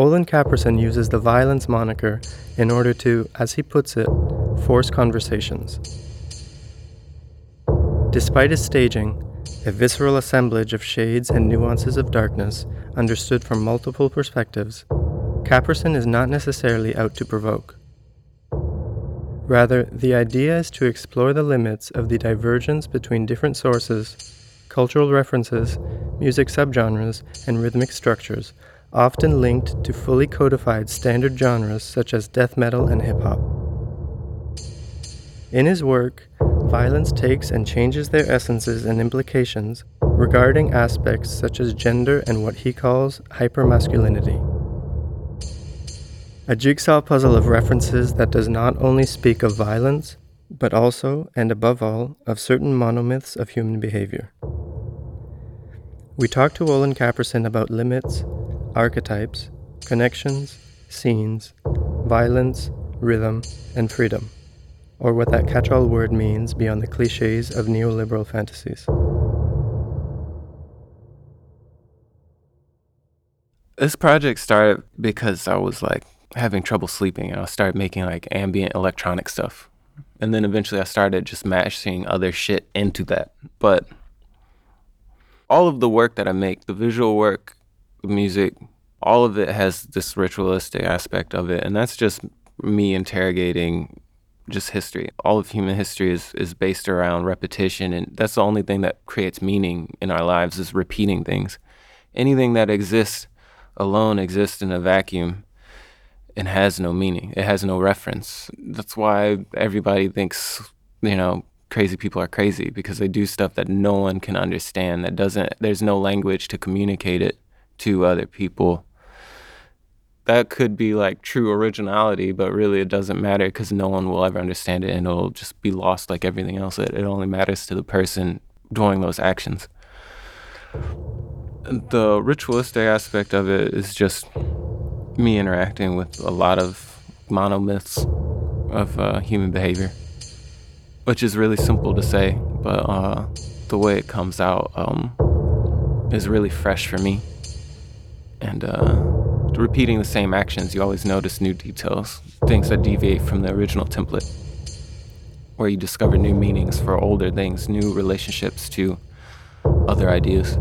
Olin Caprison uses the violence moniker in order to, as he puts it, force conversations. Despite his staging, a visceral assemblage of shades and nuances of darkness understood from multiple perspectives, Caprison is not necessarily out to provoke. Rather, the idea is to explore the limits of the divergence between different sources, cultural references, music subgenres, and rhythmic structures, often linked to fully codified standard genres such as death metal and hip hop. In his work, violence takes and changes their essences and implications regarding aspects such as gender and what he calls hypermasculinity. A jigsaw puzzle of references that does not only speak of violence, but also, and above all, of certain monomyths of human behavior. We talked to Olin Caprison about limits, archetypes, connections, scenes, violence, rhythm, and freedom, or what that catch all word means beyond the cliches of neoliberal fantasies. This project started because I was like having trouble sleeping and I started making like ambient electronic stuff. And then eventually I started just mashing other shit into that. But all of the work that I make, the visual work, music, all of it has this ritualistic aspect of it. And that's just me interrogating just history. All of human history is, is based around repetition and that's the only thing that creates meaning in our lives is repeating things. Anything that exists alone exists in a vacuum and has no meaning. It has no reference. That's why everybody thinks, you know, crazy people are crazy because they do stuff that no one can understand that doesn't there's no language to communicate it to other people. That could be like true originality, but really it doesn't matter because no one will ever understand it and it'll just be lost like everything else. It, it only matters to the person doing those actions. The ritualistic aspect of it is just me interacting with a lot of monomyths of uh, human behavior, which is really simple to say, but uh, the way it comes out um, is really fresh for me. And uh, repeating the same actions, you always notice new details, things that deviate from the original template, where you discover new meanings for older things, new relationships to other ideas.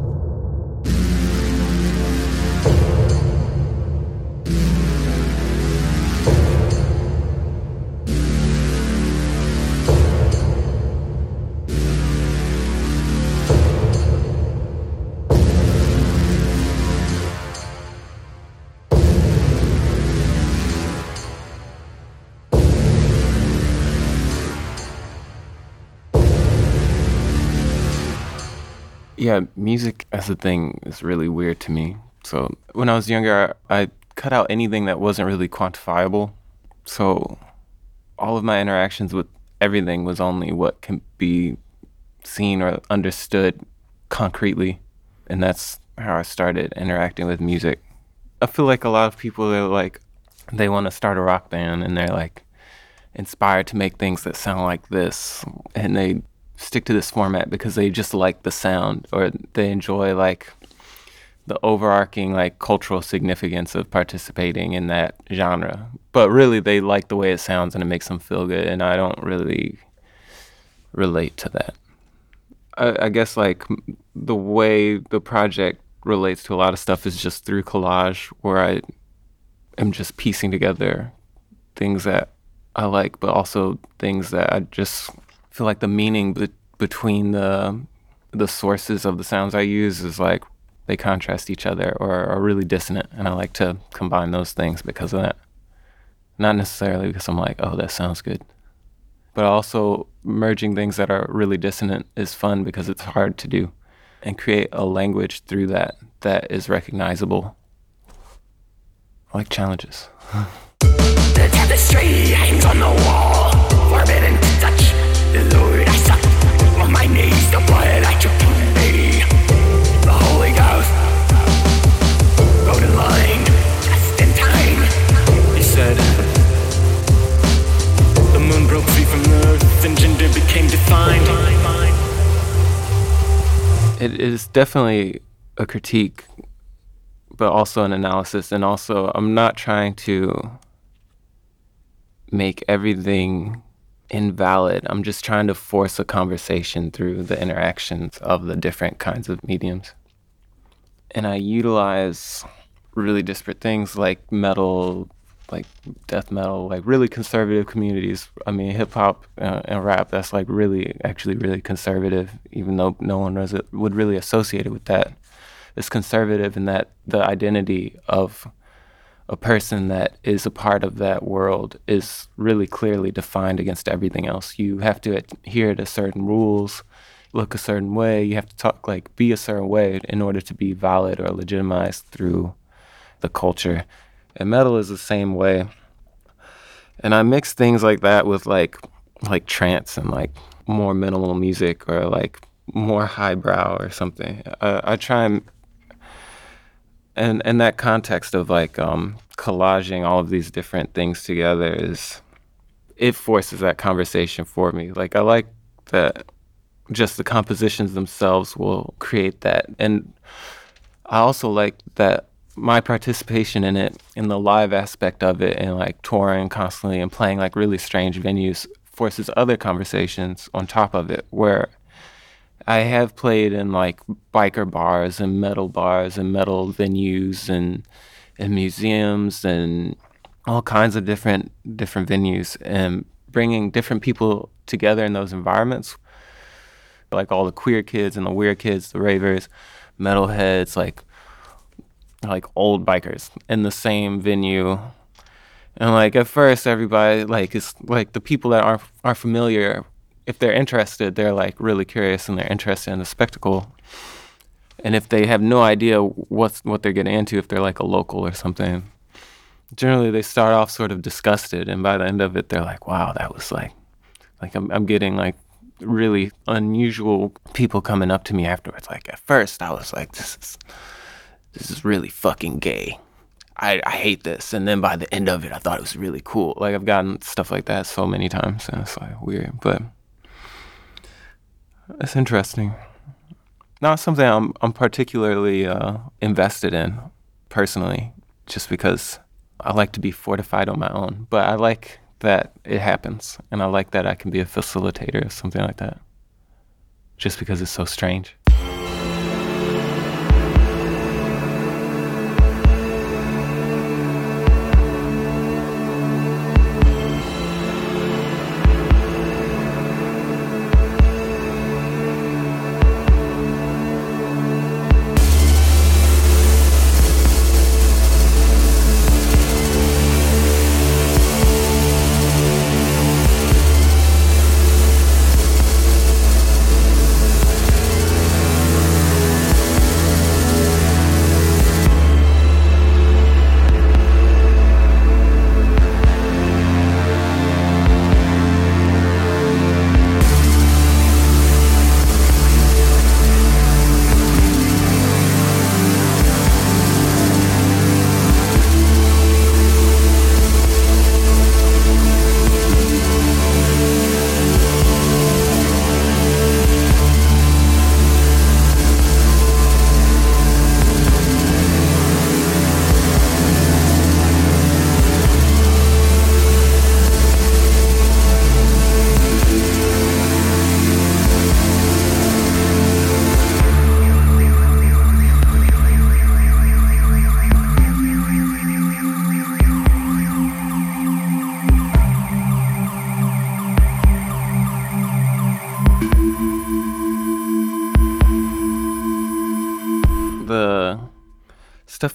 Yeah, music as a thing is really weird to me. So when I was younger, I, I cut out anything that wasn't really quantifiable. So all of my interactions with everything was only what can be seen or understood concretely. And that's how I started interacting with music. I feel like a lot of people are like, they want to start a rock band and they're like inspired to make things that sound like this. And they stick to this format because they just like the sound or they enjoy like the overarching like cultural significance of participating in that genre. But really they like the way it sounds and it makes them feel good and I don't really relate to that. I, I guess like the way the project relates to a lot of stuff is just through collage where I am just piecing together things that I like but also things that I just feel like the meaning be- between the the sources of the sounds I use is like they contrast each other or are really dissonant, and I like to combine those things because of that. Not necessarily because I'm like, oh, that sounds good, but also merging things that are really dissonant is fun because it's hard to do, and create a language through that that is recognizable. I like challenges. the tapestry hangs on the wall, became defined. It is definitely a critique, but also an analysis. And also, I'm not trying to make everything invalid. I'm just trying to force a conversation through the interactions of the different kinds of mediums. And I utilize really disparate things like metal, like death metal, like really conservative communities. I mean, hip hop uh, and rap, that's like really, actually really conservative, even though no one would really associate it with that. It's conservative in that the identity of a person that is a part of that world is really clearly defined against everything else. You have to adhere to certain rules, look a certain way, you have to talk like be a certain way in order to be valid or legitimized through the culture. And metal is the same way. And I mix things like that with like like trance and like more minimal music or like more highbrow or something. I, I try and and in that context of like um, collaging all of these different things together is it forces that conversation for me. Like I like that just the compositions themselves will create that, and I also like that my participation in it, in the live aspect of it, and like touring constantly and playing like really strange venues forces other conversations on top of it where I have played in like biker bars and metal bars and metal venues and and museums and all kinds of different different venues and bringing different people together in those environments like all the queer kids and the weird kids the ravers metalheads like like old bikers in the same venue. And like at first everybody like it's like the people that aren't are familiar if they're interested they're like really curious and they're interested in the spectacle. And if they have no idea what's what they're getting into if they're like a local or something generally they start off sort of disgusted. And by the end of it they're like wow that was like like i'm, I'm getting like really unusual people coming up to me afterwards. Like at first i was like this is this is really fucking gay. I, I hate this. And then by the end of it, I thought it was really cool. Like I've gotten stuff like that so many times, and it's like weird, but it's interesting. Not something I'm I'm particularly uh, invested in personally, just because I like to be fortified on my own. But I like that it happens, and I like that I can be a facilitator of something like that, just because it's so strange.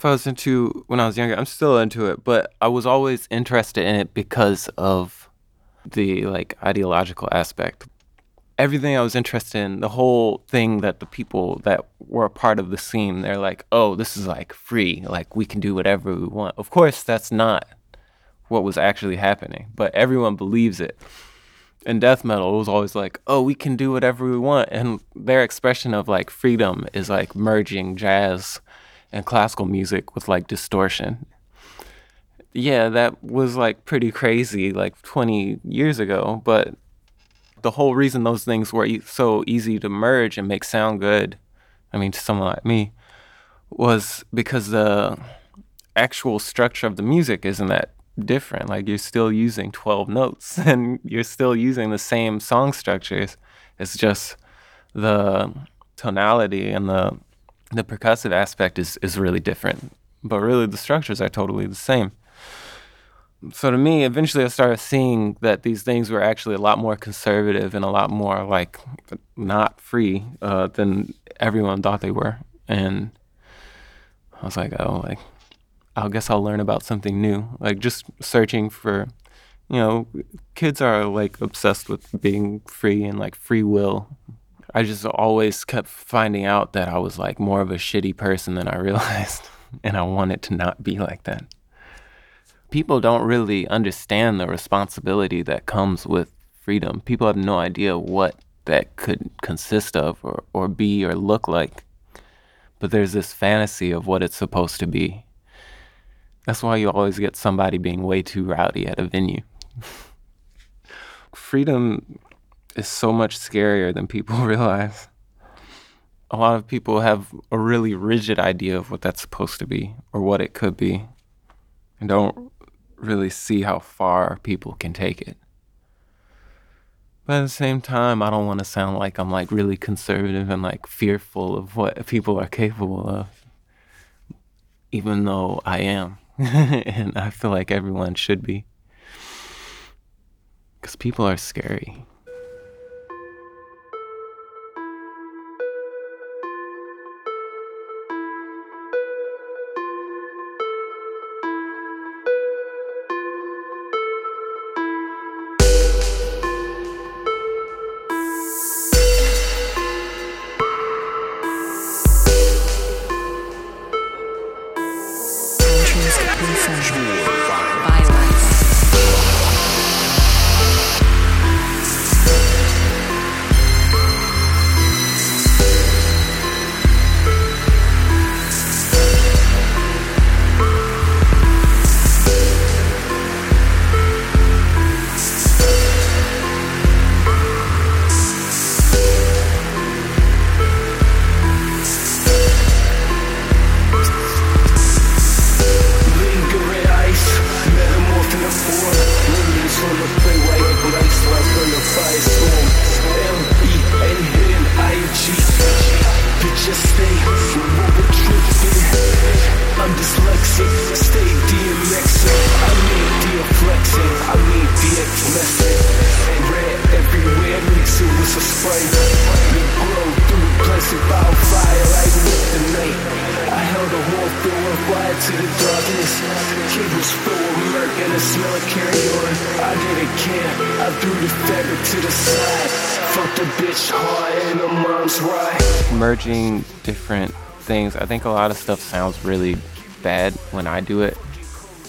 I was into when I was younger. I'm still into it, but I was always interested in it because of the like ideological aspect. Everything I was interested in, the whole thing that the people that were a part of the scene, they're like, "Oh, this is like free. Like we can do whatever we want." Of course, that's not what was actually happening, but everyone believes it. In death metal, it was always like, "Oh, we can do whatever we want," and their expression of like freedom is like merging jazz and classical music with like distortion. Yeah, that was like pretty crazy like 20 years ago, but the whole reason those things were e- so easy to merge and make sound good, I mean, to someone like me, was because the actual structure of the music isn't that different. Like you're still using 12 notes and you're still using the same song structures. It's just the tonality and the the percussive aspect is is really different. But really the structures are totally the same. So to me, eventually I started seeing that these things were actually a lot more conservative and a lot more like not free uh, than everyone thought they were. And I was like, oh, like I guess I'll learn about something new. Like just searching for, you know, kids are like obsessed with being free and like free will. I just always kept finding out that I was like more of a shitty person than I realized. and I wanted to not be like that. People don't really understand the responsibility that comes with freedom. People have no idea what that could consist of or, or be or look like. But there's this fantasy of what it's supposed to be that's why you always get somebody being way too rowdy at a venue. Freedom is so much scarier than people realize. A lot of people have a really rigid idea of what that's supposed to be or what it could be and don't really see how far people can take it. But at the same time, I don't want to sound like I'm like really conservative and like fearful of what people are capable of, even though I am. and I feel like everyone should be. Because people are scary. Different things. I think a lot of stuff sounds really bad when I do it.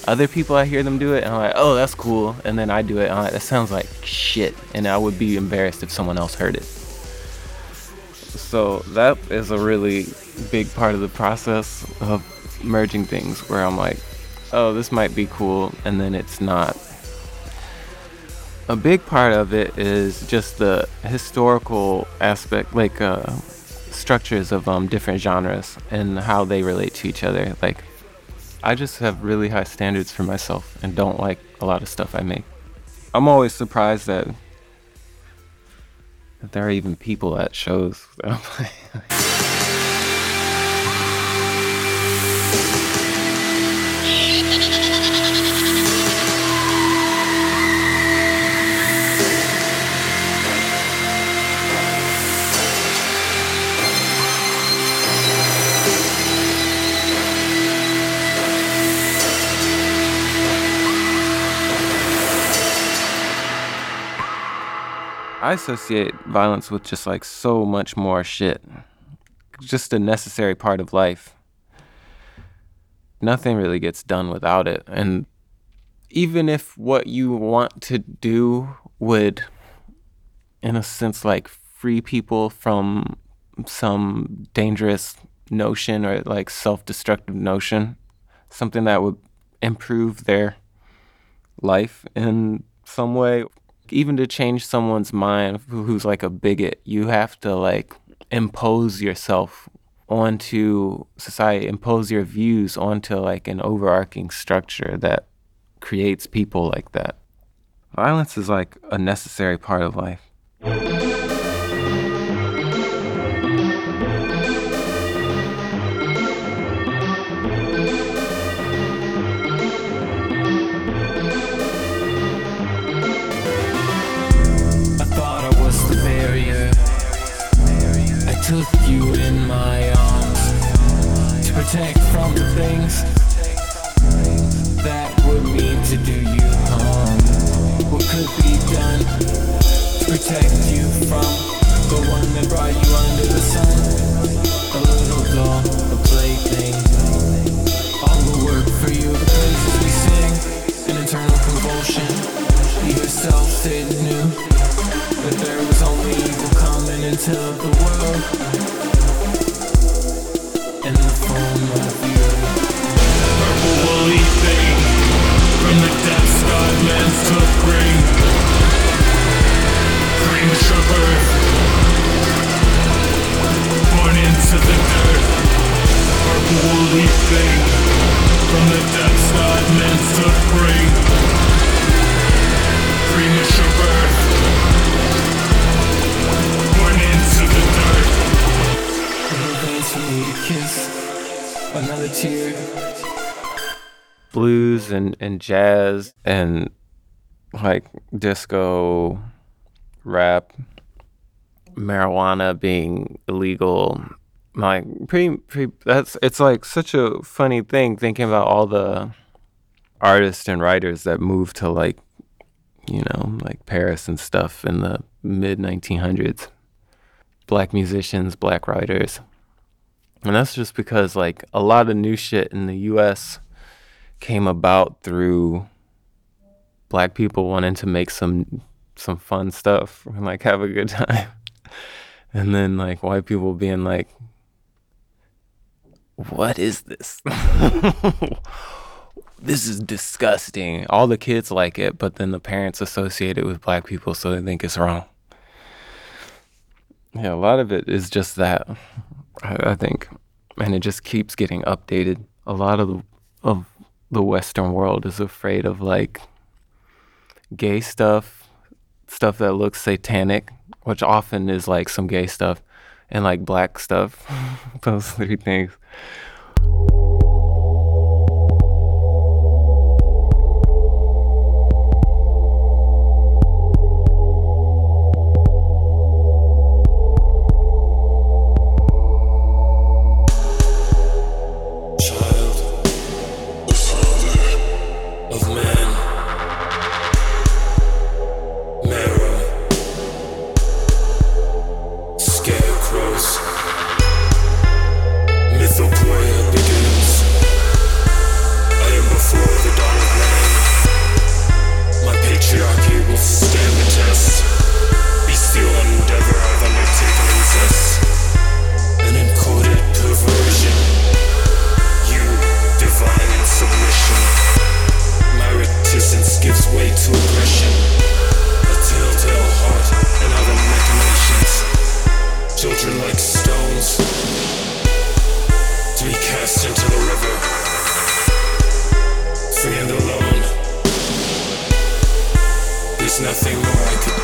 Other people, I hear them do it, and I'm like, oh, that's cool. And then I do it, and I'm like, that sounds like shit. And I would be embarrassed if someone else heard it. So that is a really big part of the process of merging things where I'm like, oh, this might be cool, and then it's not. A big part of it is just the historical aspect, like, uh, structures of um, different genres and how they relate to each other. Like, I just have really high standards for myself and don't like a lot of stuff I make. I'm always surprised that, that there are even people at shows. I associate violence with just like so much more shit. Just a necessary part of life. Nothing really gets done without it. And even if what you want to do would, in a sense, like free people from some dangerous notion or like self destructive notion, something that would improve their life in some way even to change someone's mind who's like a bigot, you have to like impose yourself onto society, impose your views onto like an overarching structure that creates people like that. Violence is like a necessary part of life. Took you in my arms to protect from the things that would mean to do you harm. What could be done to protect you from and, jazz and like disco, rap, marijuana being illegal. Like pretty, pretty that's it's like such a funny thing thinking about all the artists and writers that moved to like you know, like Paris and stuff in the mid 1900s. Black musicians, black writers. And that's just because like a lot of new shit in the US came about through black people wanting to make some some fun stuff and like have a good time. And then like white people being like what is this? this is disgusting. All the kids like it, but then the parents associate it with black people so they think it's wrong. Yeah, a lot of it is just that, I, I think, and it just keeps getting updated. A lot of the, of the Western world is afraid of like gay stuff, stuff that looks satanic, which often is like some gay stuff, and like black stuff. Those three things. Nothing more I could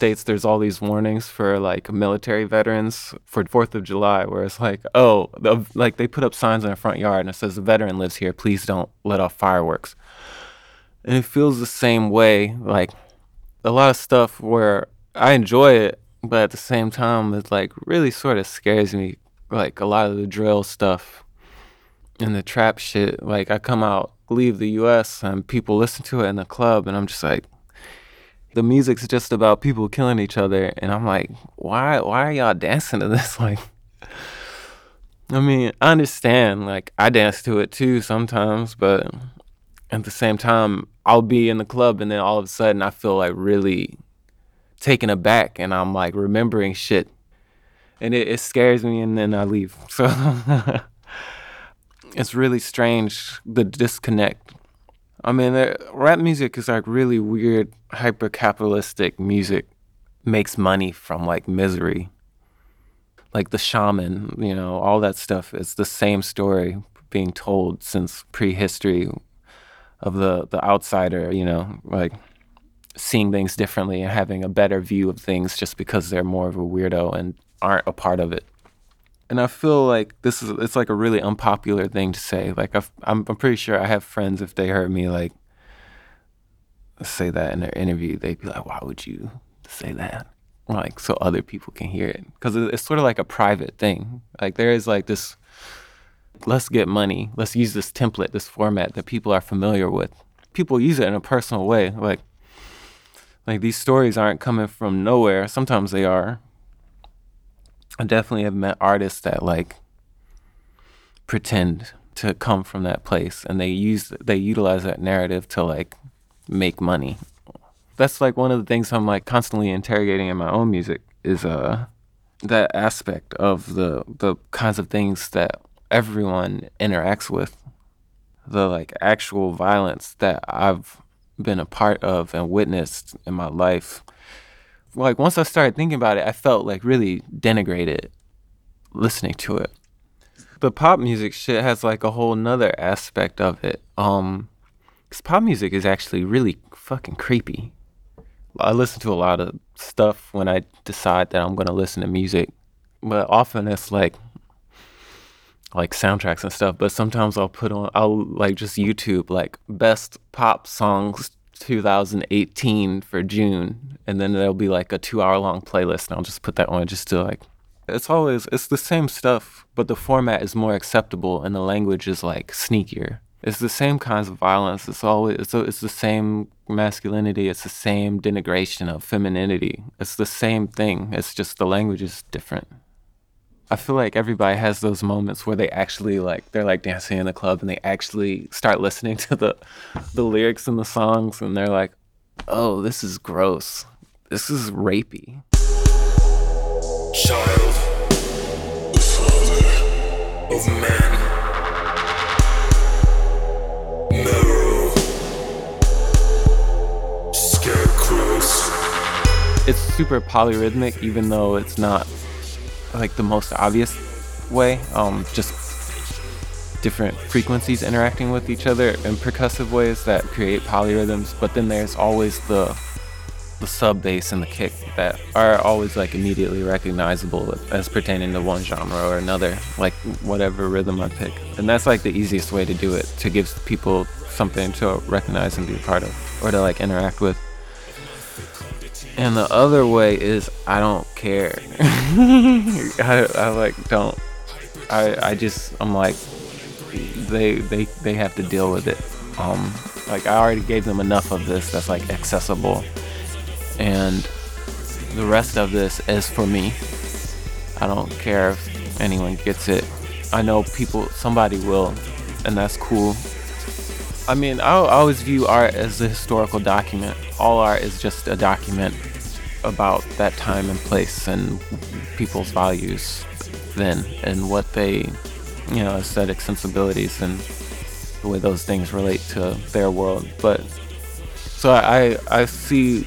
states there's all these warnings for like military veterans for fourth of july where it's like oh like they put up signs in the front yard and it says the veteran lives here. Please don't let off fireworks. And it feels the same way like a lot of stuff where i enjoy it but at the same time it like really sort of scares me like a lot of the drill stuff and the trap shit. Like i come out leave the us and people listen to it in the club and i'm just like the music's just about people killing each other and i'm like why why are y'all dancing to this like I mean, I understand. Like, I dance to it too sometimes, but at the same time, I'll be in the club and then all of a sudden I feel like really taken aback and I'm like remembering shit. And it, it scares me and then I leave. So it's really strange the disconnect. I mean, rap music is like really weird, hyper capitalistic music, makes money from like misery. Like the shaman, you know, all that stuff is the same story being told since prehistory of the the outsider, you know, like seeing things differently and having a better view of things just because they're more of a weirdo and aren't a part of it. And I feel like this is it's like a really unpopular thing to say. Like i am I'm pretty sure I have friends if they heard me like say that in their interview, they'd be like, "Why would you say that?" Like so other people can hear it because it's sort of like a private thing. Like there is like this let's get money. Let's use this template, this format that people are familiar with. People use it in a personal way. Like, like these stories aren't coming from nowhere. Sometimes they are. I definitely have met artists that like pretend to come from that place and they use they utilize that narrative to like make money. That's like one of the things I'm like constantly interrogating in my own music is uh that aspect of the the kinds of things that everyone interacts with. The like actual violence that I've been a part of and witnessed in my life. Like once I started thinking about it, I felt like really denigrated listening to it. The pop music shit has like a whole nother aspect of it. Um, cause pop music is actually really fucking creepy. I listen to a lot of stuff when I decide that I'm gonna listen to music, but often it's like like soundtracks and stuff, but sometimes I'll put on I'll like just YouTube like best pop songs 2018 for June and then there'll be like a 2 hour long playlist and I'll just put that on just to like it's always it's the same stuff, but the format is more acceptable and the language is like sneakier. It's the same kinds of violence. It's always it's, it's the same masculinity. It's the same denigration of femininity. It's the same thing. It's just the language is different. I feel like everybody has those moments where they actually like they're like dancing in the club and they actually start listening to the the lyrics in the songs and they're like, "Oh, this is gross. This is rapey." Child, the father of man. Scarecrows. It's super polyrhythmic even though it's not like the most obvious way. Um, just different frequencies interacting with each other in percussive ways that create polyrhythms. But then there's always the the sub bass and the kick that are always like immediately recognizable as pertaining to one genre or another, like whatever rhythm I pick. And that's like the easiest way to do it to give people something to recognize and be a part of or to like interact with. And the other way is I don't care. I, I like don't. I I just I'm like they they they have to deal with it. Um, like I already gave them enough of this that's like accessible, and the rest of this is for me. I don't care if anyone gets it. I know people, somebody will, and that's cool. I mean, I always view art as a historical document. All art is just a document about that time and place and people's values then and what they, you know, aesthetic sensibilities and the way those things relate to their world. But so I I see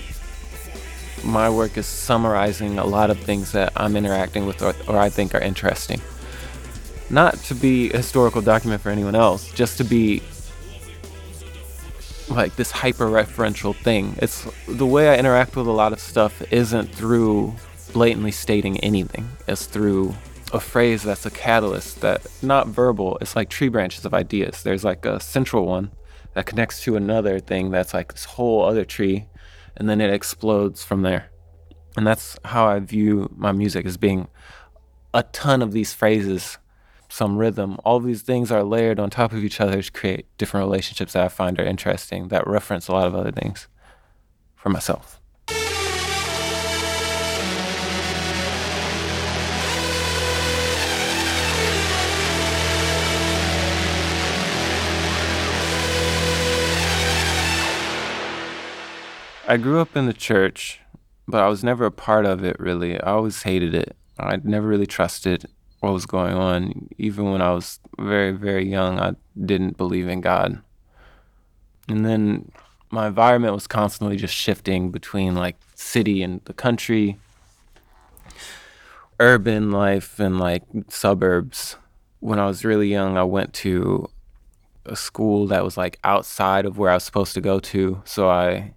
my work as summarizing a lot of things that I'm interacting with or, or I think are interesting. Not to be a historical document for anyone else, just to be like this hyper referential thing. It's the way I interact with a lot of stuff isn't through blatantly stating anything. It's through a phrase that's a catalyst that not verbal. It's like tree branches of ideas. There's like a central one that connects to another thing that's like this whole other tree and then it explodes from there. And that's how I view my music as being a ton of these phrases some rhythm. All these things are layered on top of each other to create different relationships that I find are interesting that reference a lot of other things for myself. I grew up in the church, but I was never a part of it really. I always hated it. I never really trusted what was going on. Even when I was very, very young, I didn't believe in God. And then my environment was constantly just shifting between like city and the country, urban life and like suburbs. When I was really young, I went to a school that was like outside of where I was supposed to go to. So I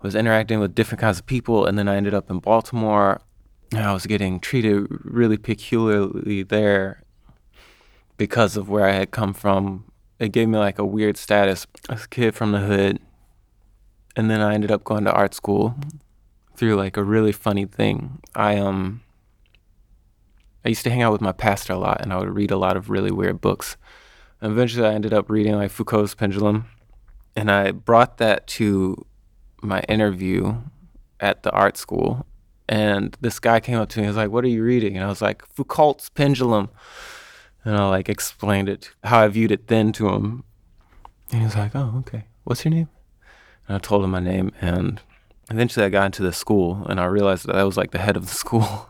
was interacting with different kinds of people. And then I ended up in Baltimore. I was getting treated really peculiarly there because of where I had come from. It gave me like a weird status as a kid from the hood. And then I ended up going to art school through like a really funny thing. I um I used to hang out with my pastor a lot and I would read a lot of really weird books. And eventually I ended up reading like Foucault's Pendulum and I brought that to my interview at the art school and this guy came up to me and was like, What are you reading? And I was like, Foucault's Pendulum. And I like explained it, how I viewed it then to him. And he was like, Oh, okay. What's your name? And I told him my name. And eventually I got into the school and I realized that I was like the head of the school.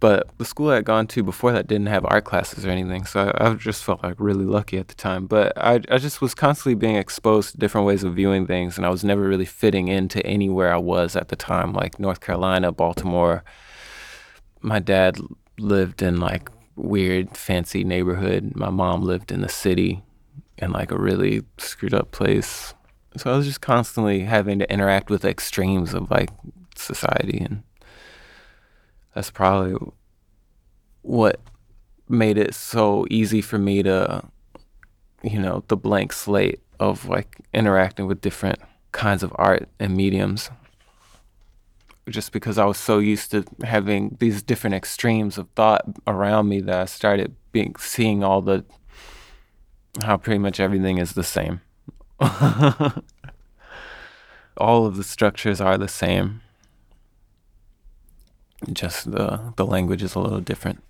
But the school I had gone to before that didn't have art classes or anything. So I, I just felt like really lucky at the time. But I, I just was constantly being exposed to different ways of viewing things. And I was never really fitting into anywhere I was at the time, like North Carolina, Baltimore. My dad lived in like weird fancy neighborhood. My mom lived in the city in like a really screwed up place. So I was just constantly having to interact with extremes of like society and that's probably what made it so easy for me to you know, the blank slate of like interacting with different kinds of art and mediums just because I was so used to having these different extremes of thought around me that I started being seeing all the how pretty much everything is the same. all of the structures are the same. Just the the language is a little different.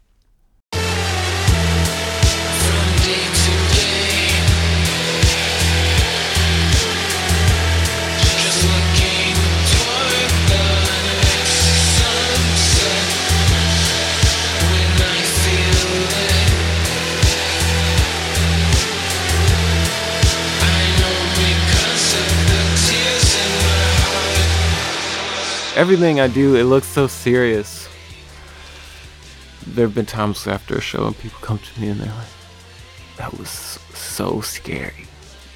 Everything I do, it looks so serious. There have been times after a show and people come to me and they're like, "That was so scary.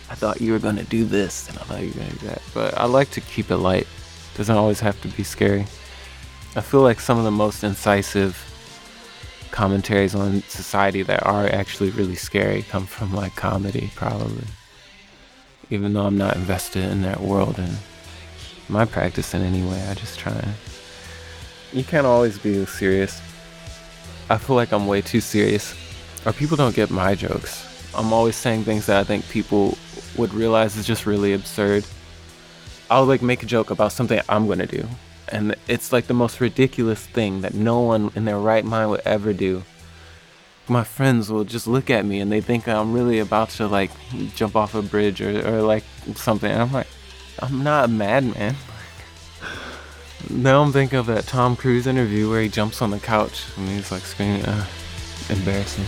I thought you were gonna do this, and I thought you were gonna do that." But I like to keep it light. Doesn't always have to be scary. I feel like some of the most incisive commentaries on society that are actually really scary come from like comedy, probably. Even though I'm not invested in that world and my practice in any way, I just try. You can't always be serious. I feel like I'm way too serious, or people don't get my jokes. I'm always saying things that I think people would realize is just really absurd. I'll like make a joke about something I'm gonna do, and it's like the most ridiculous thing that no one in their right mind would ever do. My friends will just look at me and they think I'm really about to like jump off a bridge or, or like something. And I'm like, I'm not a madman. Now I'm thinking of that Tom Cruise interview where he jumps on the couch and he's like screaming, uh, embarrassing.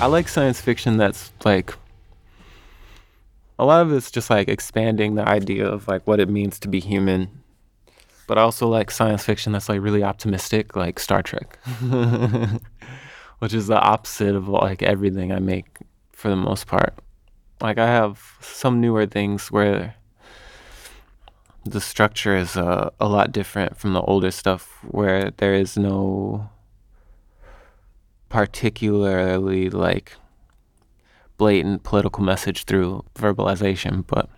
I like science fiction that's like a lot of it's just like expanding the idea of like what it means to be human but I also like science fiction that's like really optimistic, like Star Trek, which is the opposite of like everything I make for the most part. Like I have some newer things where the structure is uh, a lot different from the older stuff, where there is no particularly like blatant political message through verbalization, but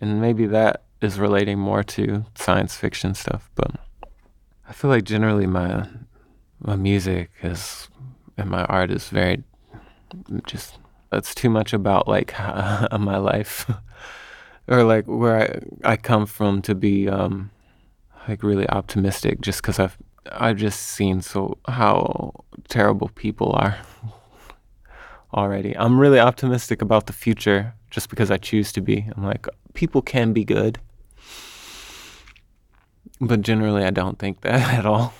and maybe that is relating more to science fiction stuff, but I feel like generally my my music is and my art is very just that's too much about like my life or like where I I come from to be um like really optimistic just because I've I've just seen so how terrible people are already. I'm really optimistic about the future just because I choose to be. I'm like people can be good, but generally I don't think that at all.